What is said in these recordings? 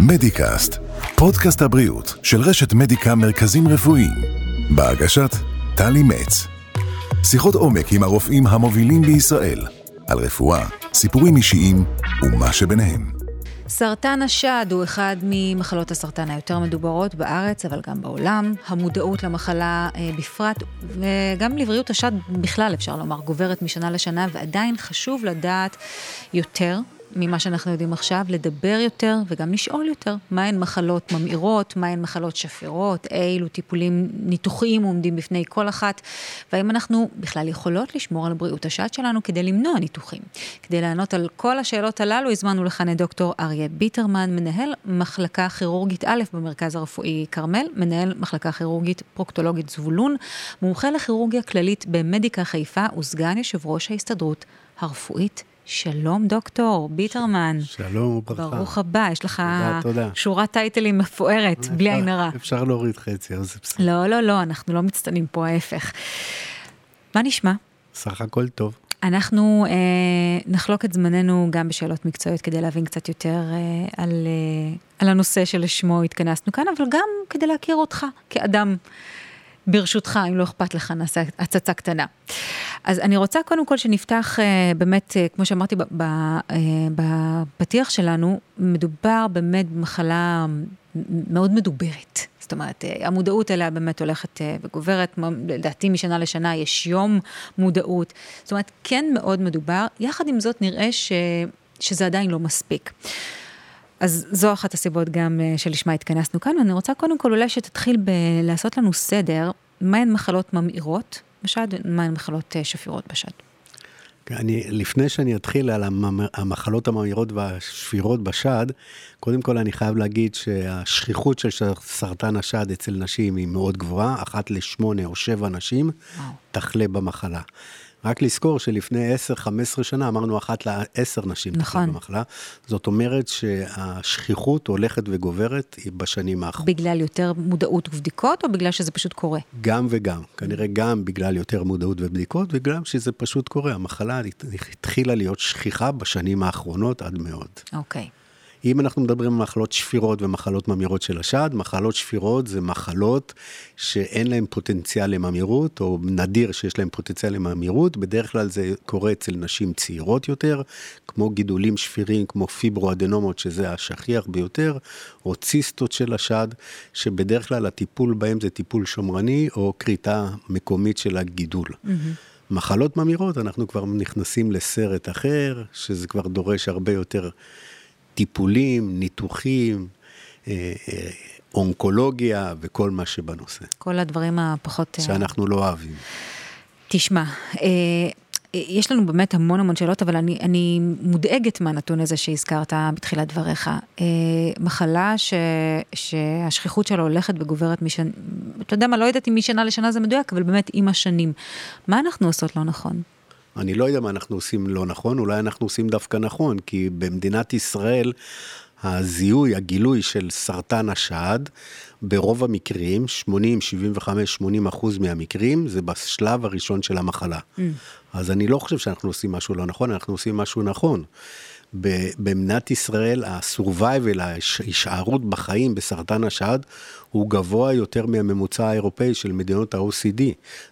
מדיקאסט, פודקאסט הבריאות של רשת מדיקה מרכזים רפואיים, בהגשת טלי מצ. שיחות עומק עם הרופאים המובילים בישראל, על רפואה, סיפורים אישיים ומה שביניהם. סרטן השד הוא אחד ממחלות הסרטן היותר מדוברות בארץ, אבל גם בעולם. המודעות למחלה אה, בפרט, וגם לבריאות השד בכלל, אפשר לומר, גוברת משנה לשנה, ועדיין חשוב לדעת יותר ממה שאנחנו יודעים עכשיו, לדבר יותר וגם לשאול יותר מהן מחלות ממאירות, מהן מחלות שפירות, אילו טיפולים ניתוחיים עומדים בפני כל אחת, והאם אנחנו בכלל יכולות לשמור על בריאות השד שלנו כדי למנוע ניתוחים. כדי לענות על כל השאלות הללו, הזמנו לכאן את דוקטור אריה ביטרמן, מנהל מחלקה כירורגית א' במרכז הרפואי כרמל, מנהל מחלקה כירורגית פרוקטולוגית זבולון, מומחה לכירורגיה כללית במדיקה חיפה וסגן יושב ראש ההסתדרות הרפואית שלום דוקטור ביטרמן. שלום וברכה. ברוך הבא, יש לך תודה, תודה. שורת טייטלים מפוארת, בלי עין הרע. אפשר להוריד חצי, אז זה בסדר. לא, לא, לא, אנחנו לא מצטנים פה, ההפך. מה נשמע? סך הכל טוב. אנחנו אה, נחלוק את זמננו גם בשאלות מקצועיות כדי להבין קצת יותר אה, על, אה, על הנושא שלשמו התכנסנו כאן, אבל גם כדי להכיר אותך כאדם. ברשותך, אם לא אכפת לך, נעשה הצצה קטנה. אז אני רוצה קודם כל שנפתח אה, באמת, אה, כמו שאמרתי אה, בפתיח שלנו, מדובר באמת במחלה מאוד מדוברת. זאת אומרת, המודעות אליה באמת הולכת וגוברת, לדעתי משנה לשנה יש יום מודעות. זאת אומרת, כן מאוד מדובר, יחד עם זאת נראה ש, שזה עדיין לא מספיק. אז זו אחת הסיבות גם שלשמה התכנסנו כאן, ואני רוצה קודם כל אולי שתתחיל בלעשות לנו סדר, מהן מחלות ממאירות בשד, ומהן מחלות שפירות בשד. אני, לפני שאני אתחיל על המחלות הממאירות והשפירות בשד, קודם כל אני חייב להגיד שהשכיחות של סרטן השד אצל נשים היא מאוד גבוהה, אחת לשמונה או שבע נשים וואו. תחלה במחלה. רק לזכור שלפני 10-15 שנה אמרנו אחת לעשר נשים נכון. במחלה. זאת אומרת שהשכיחות הולכת וגוברת בשנים האחרונות. בגלל יותר מודעות ובדיקות, או בגלל שזה פשוט קורה? גם וגם. כנראה גם בגלל יותר מודעות ובדיקות, וגם שזה פשוט קורה. המחלה התחילה להיות שכיחה בשנים האחרונות עד מאוד. אוקיי. Okay. אם אנחנו מדברים על מחלות שפירות ומחלות ממאירות של השד, מחלות שפירות זה מחלות שאין להן פוטנציאל לממאירות, או נדיר שיש להן פוטנציאל לממאירות, בדרך כלל זה קורה אצל נשים צעירות יותר, כמו גידולים שפירים, כמו פיברואדנומות, שזה השכיח ביותר, או ציסטות של השד, שבדרך כלל הטיפול בהם זה טיפול שומרני, או כריתה מקומית של הגידול. Mm-hmm. מחלות ממאירות, אנחנו כבר נכנסים לסרט אחר, שזה כבר דורש הרבה יותר טיפולים, ניתוחים, אה, אה, אונקולוגיה וכל מה שבנושא. כל הדברים הפחות... אה, שאנחנו לא אוהבים. תשמע, יש לנו באמת המון המון שאלות, אבל אני, אני מודאגת מהנתון הזה שהזכרת בתחילת דבריך. מחלה ש, שהשכיחות שלה הולכת וגוברת משנה, אתה יודע מה, לא יודעת אם משנה לשנה זה מדויק, אבל באמת עם השנים. מה אנחנו עושות לא נכון? אני לא יודע מה אנחנו עושים לא נכון, אולי אנחנו עושים דווקא נכון, כי במדינת ישראל הזיהוי, הגילוי של סרטן השד, ברוב המקרים, 80, 75, 80 אחוז מהמקרים, זה בשלב הראשון של המחלה. Mm. אז אני לא חושב שאנחנו עושים משהו לא נכון, אנחנו עושים משהו נכון. במדינת ישראל ה-survival, ההישארות בחיים בסרטן השד, הוא גבוה יותר מהממוצע האירופאי של מדינות ה-OCD.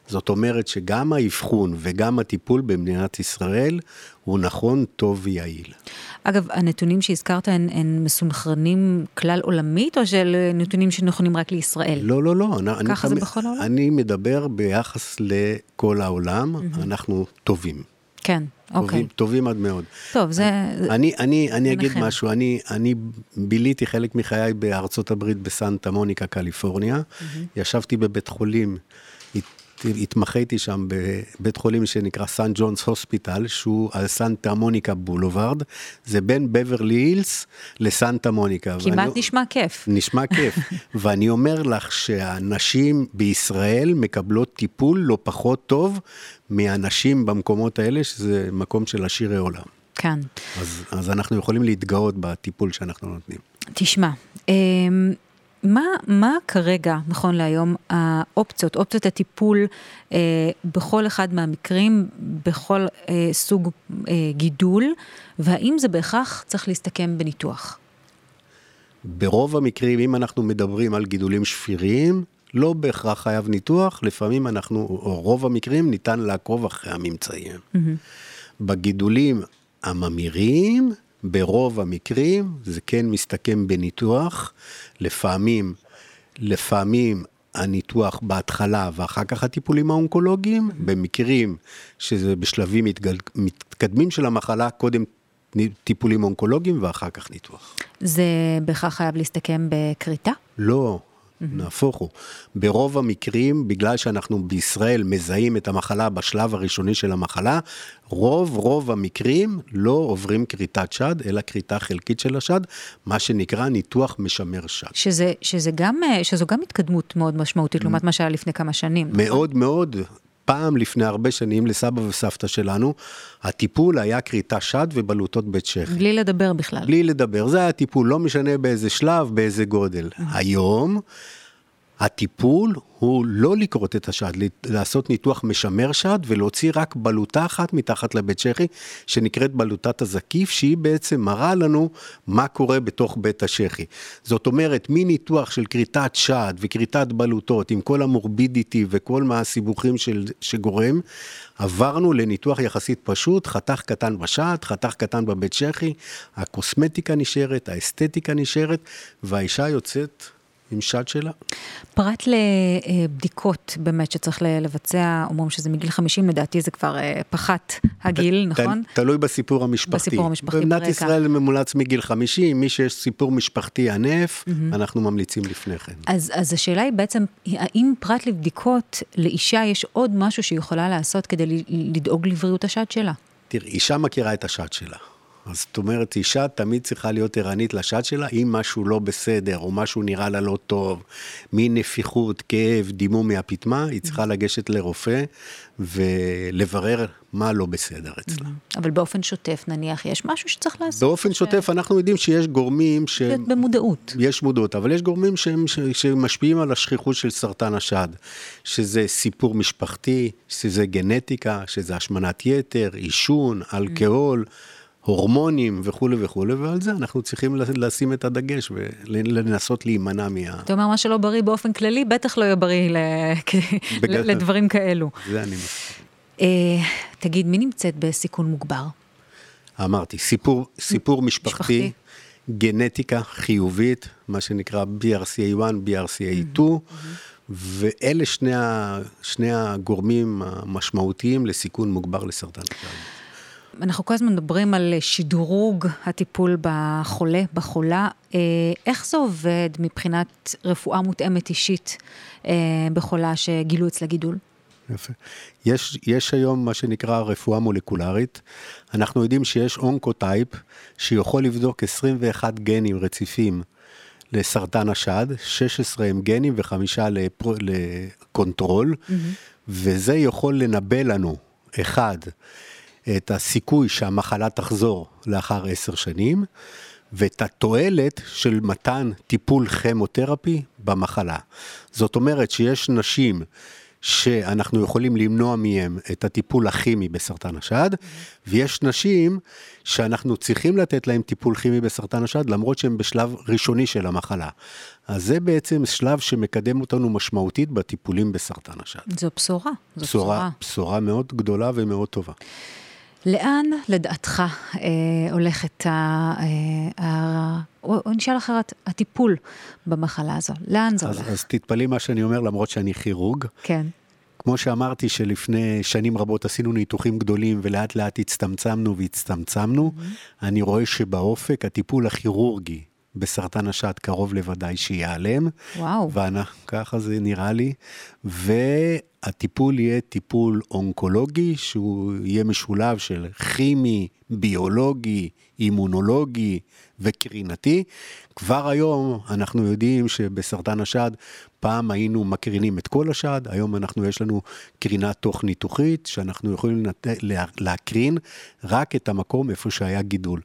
זאת אומרת שגם האבחון וגם הטיפול במדינת ישראל הוא נכון, טוב ויעיל. אגב, הנתונים שהזכרת הם, הם מסונכרנים כלל עולמית, או של נתונים שנכונים רק לישראל? לא, לא, לא. ככה אני, זה בכל העולם? אני מדבר ביחס לכל העולם, mm-hmm. אנחנו טובים. כן, אוקיי. טובים, טובים עד מאוד. טוב, זה... אני, אני, אני אגיד. משהו, אני, אני ביליתי חלק מחיי בארצות הברית בסנטה מוניקה, קליפורניה. Mm-hmm. ישבתי בבית חולים התמחיתי שם בבית חולים שנקרא סן ג'ונס הוספיטל, שהוא על סנטה מוניקה בולווארד, זה בין בברלי הילס לסנטה מוניקה. כמעט ואני, נשמע כיף. נשמע כיף, ואני אומר לך שהנשים בישראל מקבלות טיפול לא פחות טוב מהנשים במקומות האלה, שזה מקום של עשירי עולם. כן. אז, אז אנחנו יכולים להתגאות בטיפול שאנחנו נותנים. תשמע, אמ, מה, מה כרגע, נכון להיום, האופציות, אופציות הטיפול אה, בכל אחד מהמקרים, בכל אה, סוג אה, גידול, והאם זה בהכרח צריך להסתכם בניתוח? ברוב המקרים, אם אנחנו מדברים על גידולים שפיריים, לא בהכרח חייב ניתוח, לפעמים אנחנו, או רוב המקרים, ניתן לעקוב אחרי הממצאים. Mm-hmm. בגידולים הממירים, ברוב המקרים זה כן מסתכם בניתוח, לפעמים, לפעמים הניתוח בהתחלה ואחר כך הטיפולים האונקולוגיים, במקרים שזה בשלבים מתגל, מתקדמים של המחלה, קודם טיפולים אונקולוגיים ואחר כך ניתוח. זה בהכרח חייב להסתכם בכריתה? לא, נהפוך הוא. ברוב המקרים, בגלל שאנחנו בישראל מזהים את המחלה בשלב הראשוני של המחלה, רוב רוב המקרים לא עוברים כריתת שד, אלא כריתה חלקית של השד, מה שנקרא ניתוח משמר שד. שזה, שזה גם, אה, שזו גם התקדמות מאוד משמעותית לעומת מה שהיה לפני כמה שנים. נכון? מאוד מאוד. פעם לפני הרבה שנים לסבא וסבתא שלנו, הטיפול היה כריתה שד ובלוטות בית שכי. בלי לדבר בכלל. בלי לדבר, זה היה טיפול, לא משנה באיזה שלב, באיזה גודל. היום, הטיפול הוא לא לכרות את השד, לעשות ניתוח משמר שד ולהוציא רק בלוטה אחת מתחת לבית שחי, שנקראת בלוטת הזקיף, שהיא בעצם מראה לנו מה קורה בתוך בית השחי. זאת אומרת, מניתוח של כריתת שד וכריתת בלוטות, עם כל המורבידיטי וכל מה הסיבוכים של, שגורם, עברנו לניתוח יחסית פשוט, חתך קטן בשד, חתך קטן בבית שחי, הקוסמטיקה נשארת, האסתטיקה נשארת, והאישה יוצאת שד שלה. פרט לבדיקות באמת שצריך לבצע, אומרים שזה מגיל 50, לדעתי זה כבר אה, פחת הגיל, ת, נכון? ת, תלוי בסיפור המשפחתי. בסיפור המשפחתי, ברקע. במדינת ישראל ממולץ מגיל 50, מי שיש סיפור משפחתי ענף, mm-hmm. אנחנו ממליצים לפני כן. אז, אז השאלה היא בעצם, האם פרט לבדיקות, לאישה יש עוד משהו שהיא יכולה לעשות כדי לדאוג לבריאות השד שלה? תראי, אישה מכירה את השד שלה. אז זאת אומרת, אישה תמיד צריכה להיות ערנית לשד שלה, אם משהו לא בסדר, או משהו נראה לה לא טוב, מנפיחות, כאב, דימום מהפטמה, היא צריכה לגשת לרופא ולברר מה לא בסדר אצלה. אבל באופן שוטף, נניח, יש משהו שצריך לעשות? באופן שוטף, אנחנו יודעים שיש גורמים ש... במודעות. יש מודעות, אבל יש גורמים שהם, ש... שמשפיעים על השכיחות של סרטן השד, שזה סיפור משפחתי, שזה גנטיקה, שזה השמנת יתר, עישון, אלכוהול. הורמונים וכולי וכולי, ועל זה אנחנו צריכים לשים את הדגש ולנסות להימנע מה... אתה אומר, מה שלא בריא באופן כללי, בטח לא יהיה בריא לדברים כאלו. זה אני מסכים. אה, תגיד, מי נמצאת בסיכון מוגבר? אמרתי, סיפור, סיפור משפחתי, משפחתי, גנטיקה חיובית, מה שנקרא BRCA1, BRCA2, ואלה שני, ה, שני הגורמים המשמעותיים לסיכון מוגבר לסרטן. אנחנו כל הזמן מדברים על שדרוג הטיפול בחולה, בחולה. אה, איך זה עובד מבחינת רפואה מותאמת אישית אה, בחולה שגילו אצלה גידול? יפה. יש, יש היום מה שנקרא רפואה מולקולרית. אנחנו יודעים שיש אונקוטייפ שיכול לבדוק 21 גנים רציפים לסרטן השד, 16 הם גנים וחמישה לפר, לקונטרול, mm-hmm. וזה יכול לנבא לנו, אחד, את הסיכוי שהמחלה תחזור לאחר עשר שנים, ואת התועלת של מתן טיפול כימותרפי במחלה. זאת אומרת שיש נשים שאנחנו יכולים למנוע מהם את הטיפול הכימי בסרטן השד, ויש נשים שאנחנו צריכים לתת להם טיפול כימי בסרטן השד, למרות שהם בשלב ראשוני של המחלה. אז זה בעצם שלב שמקדם אותנו משמעותית בטיפולים בסרטן השד. זו בשורה. זו בשורה. בשורה, מאוד גדולה ומאוד טובה. לאן לדעתך אה, הולכת, ה, אה, ה, או, או נשאל אחרת, הטיפול במחלה הזו? לאן זה אז, הולך? אז תתפלאי מה שאני אומר, למרות שאני כירורג. כן. כמו שאמרתי שלפני שנים רבות עשינו ניתוחים גדולים ולאט לאט הצטמצמנו והצטמצמנו, mm-hmm. אני רואה שבאופק הטיפול הכירורגי בסרטן השד קרוב לוודאי שייעלם. וואו. וככה זה נראה לי. והטיפול יהיה טיפול אונקולוגי, שהוא יהיה משולב של כימי, ביולוגי, אימונולוגי וקרינתי. כבר היום אנחנו יודעים שבסרטן השד, פעם היינו מקרינים את כל השד, היום אנחנו, יש לנו קרינה תוך ניתוחית, שאנחנו יכולים להקרין רק את המקום איפה שהיה גידול.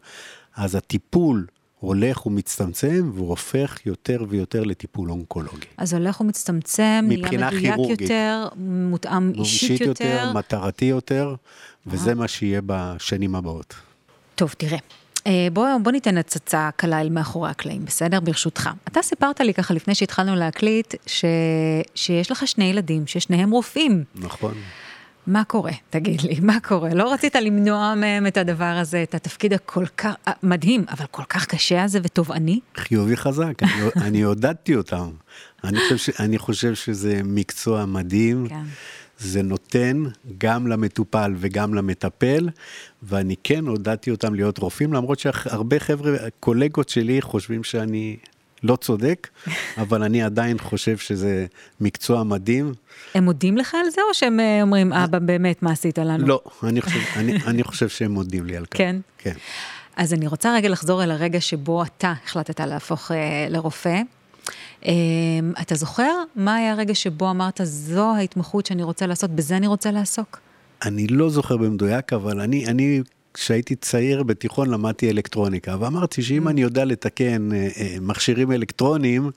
אז הטיפול הולך ומצטמצם והוא הופך יותר ויותר לטיפול אונקולוגי. אז הולך ומצטמצם, נהיה מדויק כירורגית. יותר, מותאם אישית יותר. מטרתי יותר, וזה מה שיהיה בשנים הבאות. טוב, תראה. אה, בוא, בוא ניתן הצצה קלה אל מאחורי הקלעים, בסדר? ברשותך. אתה סיפרת לי ככה לפני שהתחלנו להקליט, ש... שיש לך שני ילדים, ששניהם רופאים. נכון. מה קורה? תגיד לי, מה קורה? לא רצית למנוע מהם את הדבר הזה, את התפקיד הכל כך, אה, מדהים, אבל כל כך קשה הזה ותובעני? חיובי חזק, אני, אני עודדתי אותם. אני חושב, ש, אני חושב שזה מקצוע מדהים. כן. זה נותן גם למטופל וגם למטפל, ואני כן עודדתי אותם להיות רופאים, למרות שהרבה חבר'ה, קולגות שלי חושבים שאני לא צודק, אבל אני עדיין חושב שזה מקצוע מדהים. הם מודים לך על זה, או שהם אה, אומרים, אבא, באמת, מה עשית לנו? לא, אני חושב, אני, אני חושב שהם מודים לי על כך. כן? כן. אז אני רוצה רגע לחזור אל הרגע שבו אתה החלטת להפוך אה, לרופא. אה, אתה זוכר מה היה הרגע שבו אמרת, זו ההתמחות שאני רוצה לעשות, בזה אני רוצה לעסוק? אני לא זוכר במדויק, אבל אני, אני כשהייתי צעיר בתיכון למדתי אלקטרוניקה, ואמרתי שאם Mm. אני יודע לתקן אה, אה, מכשירים אלקטרוניים,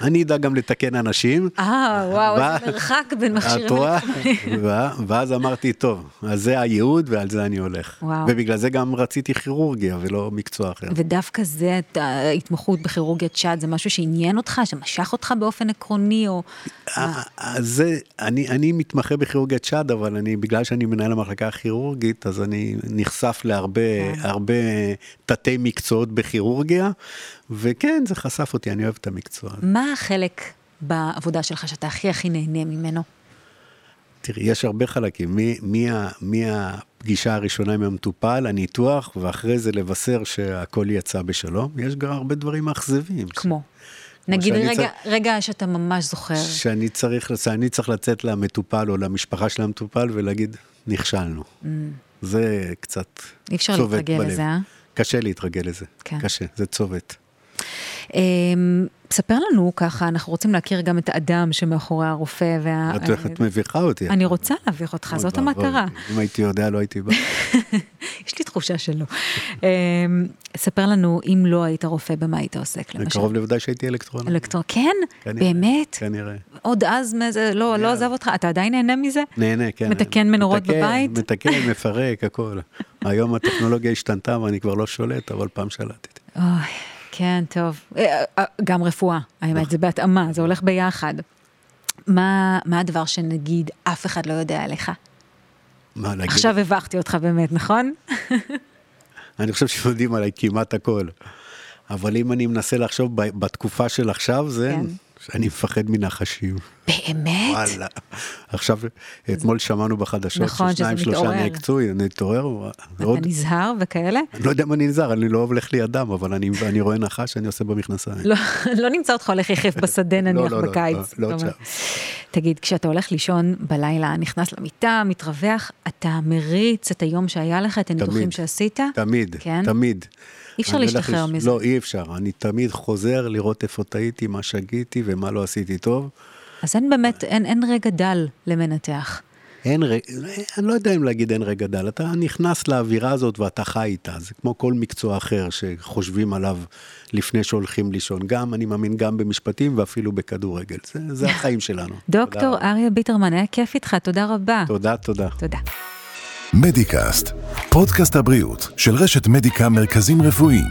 אני אדע גם לתקן אנשים. אה, וואו, איזה מרחק בין מכשירים? אלקטרוניים. ואז אמרתי, טוב, אז זה הייעוד ועל זה אני הולך. וואו. ובגלל זה גם רציתי כירורגיה ולא מקצוע אחר. ודווקא זה, ההתמחות בכירורגיית שד, זה משהו שעניין אותך, שמשך אותך באופן עקרוני, או... אה, זה, אני, מתמחה בכירורגיית שד, אבל אני, בגלל שאני מנהל המחלקה הכירורגית, אז אני נחשף להרבה כן. הרבה תתי מקצועות בכירורגיה, וכן, זה חשף אותי, אני אוהב את המקצוע. הזה. מה החלק בעבודה שלך שאתה הכי הכי נהנה ממנו? תראי, יש הרבה חלקים, מהפגישה הראשונה עם המטופל, הניתוח, ואחרי זה לבשר שהכל יצא בשלום, יש גם הרבה דברים מאכזבים. כמו? נגיד רגע, צריך- רגע שאתה ממש זוכר. שאני צריך, שאני צריך לצאת למטופל או למשפחה של המטופל ולהגיד, נכשלנו. זה קצת Mm. אי אפשר צובט להתרגל בלב. לזה, אה? קשה להתרגל לזה, כן. קשה, זה צובט. אמ, ספר לנו ככה, אנחנו רוצים להכיר גם את האדם שמאחורי הרופא וה... את את מביכה אותי. אני רוצה להביך אותך, זאת המטרה. אם הייתי יודע, לא הייתי בא. יש לי תחושה שלא. אמ, ספר לנו, אם לא היית רופא, במה היית עוסק, למשל? קרוב לוודאי שהייתי אלקטרון. אלקטרון, כן? באמת? כנראה. עוד אז, לא לא עזב אותך, אתה עדיין נהנה מזה? נהנה, כן. מתקן מנורות בבית? מתקן, מפרק, הכל. היום הטכנולוגיה השתנתה ואני כבר לא שולט, אבל פעם שלטתי. אוי, כן, טוב. אה, אה, גם רפואה, האמת, זה בהתאמה, זה הולך ביחד. מה מה הדבר שנגיד אף אחד לא יודע עליך? מה להגיד? עכשיו הבכתי אותך באמת, נכון? אני חושב שיודעים עליי כמעט הכל. אבל אם אני מנסה לחשוב בתקופה של עכשיו, זה כן. שאני מפחד מנחשים. באמת? וואלה. עכשיו, אתמול שמענו בחדשות נכון, ששניים שלושה מתעורר. נעקצו, נתעורר. ועוד- אתה נזהר וכאלה? אני לא יודע מה אני נזהר, אני לא הולך לי אדם, אבל אני אני רואה נחש, אני עושה במכנסיים. לא, לא נמצא אותך הולך יחף בשדה נניח לא, לא, בקיץ. לא, לא אתה אומר. תגיד, כשאתה הולך לישון בלילה, נכנס למיטה, מתרווח, אתה מריץ את היום שהיה לך, את הניתוחים תמיד. שעשית? תמיד, כן? תמיד. אי אפשר להשתחרר לש- מזה. לא, אי אפשר. אני תמיד חוזר לראות איפה טעיתי, מה שגיתי ומה לא עשיתי טוב. אז אין באמת, אין, אין רגע דל למנתח. אין רגע, אני לא יודע אם להגיד אין רגע דל, אתה נכנס לאווירה הזאת ואתה חי איתה, זה כמו כל מקצוע אחר שחושבים עליו לפני שהולכים לישון, גם, אני מאמין, גם במשפטים ואפילו בכדורגל, זה, זה החיים שלנו. דוקטור. אריה ביטרמן, היה כיף איתך, תודה רבה. תודה, תודה. תודה. מדיקאסט, פודקאסט הבריאות של רשת מדיקה מרכזים רפואיים.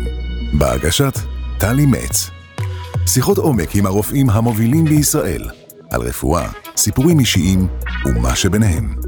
בהגשת טלי מצ. שיחות עומק עם הרופאים המובילים בישראל, על רפואה, סיפורים אישיים ומה שביניהם.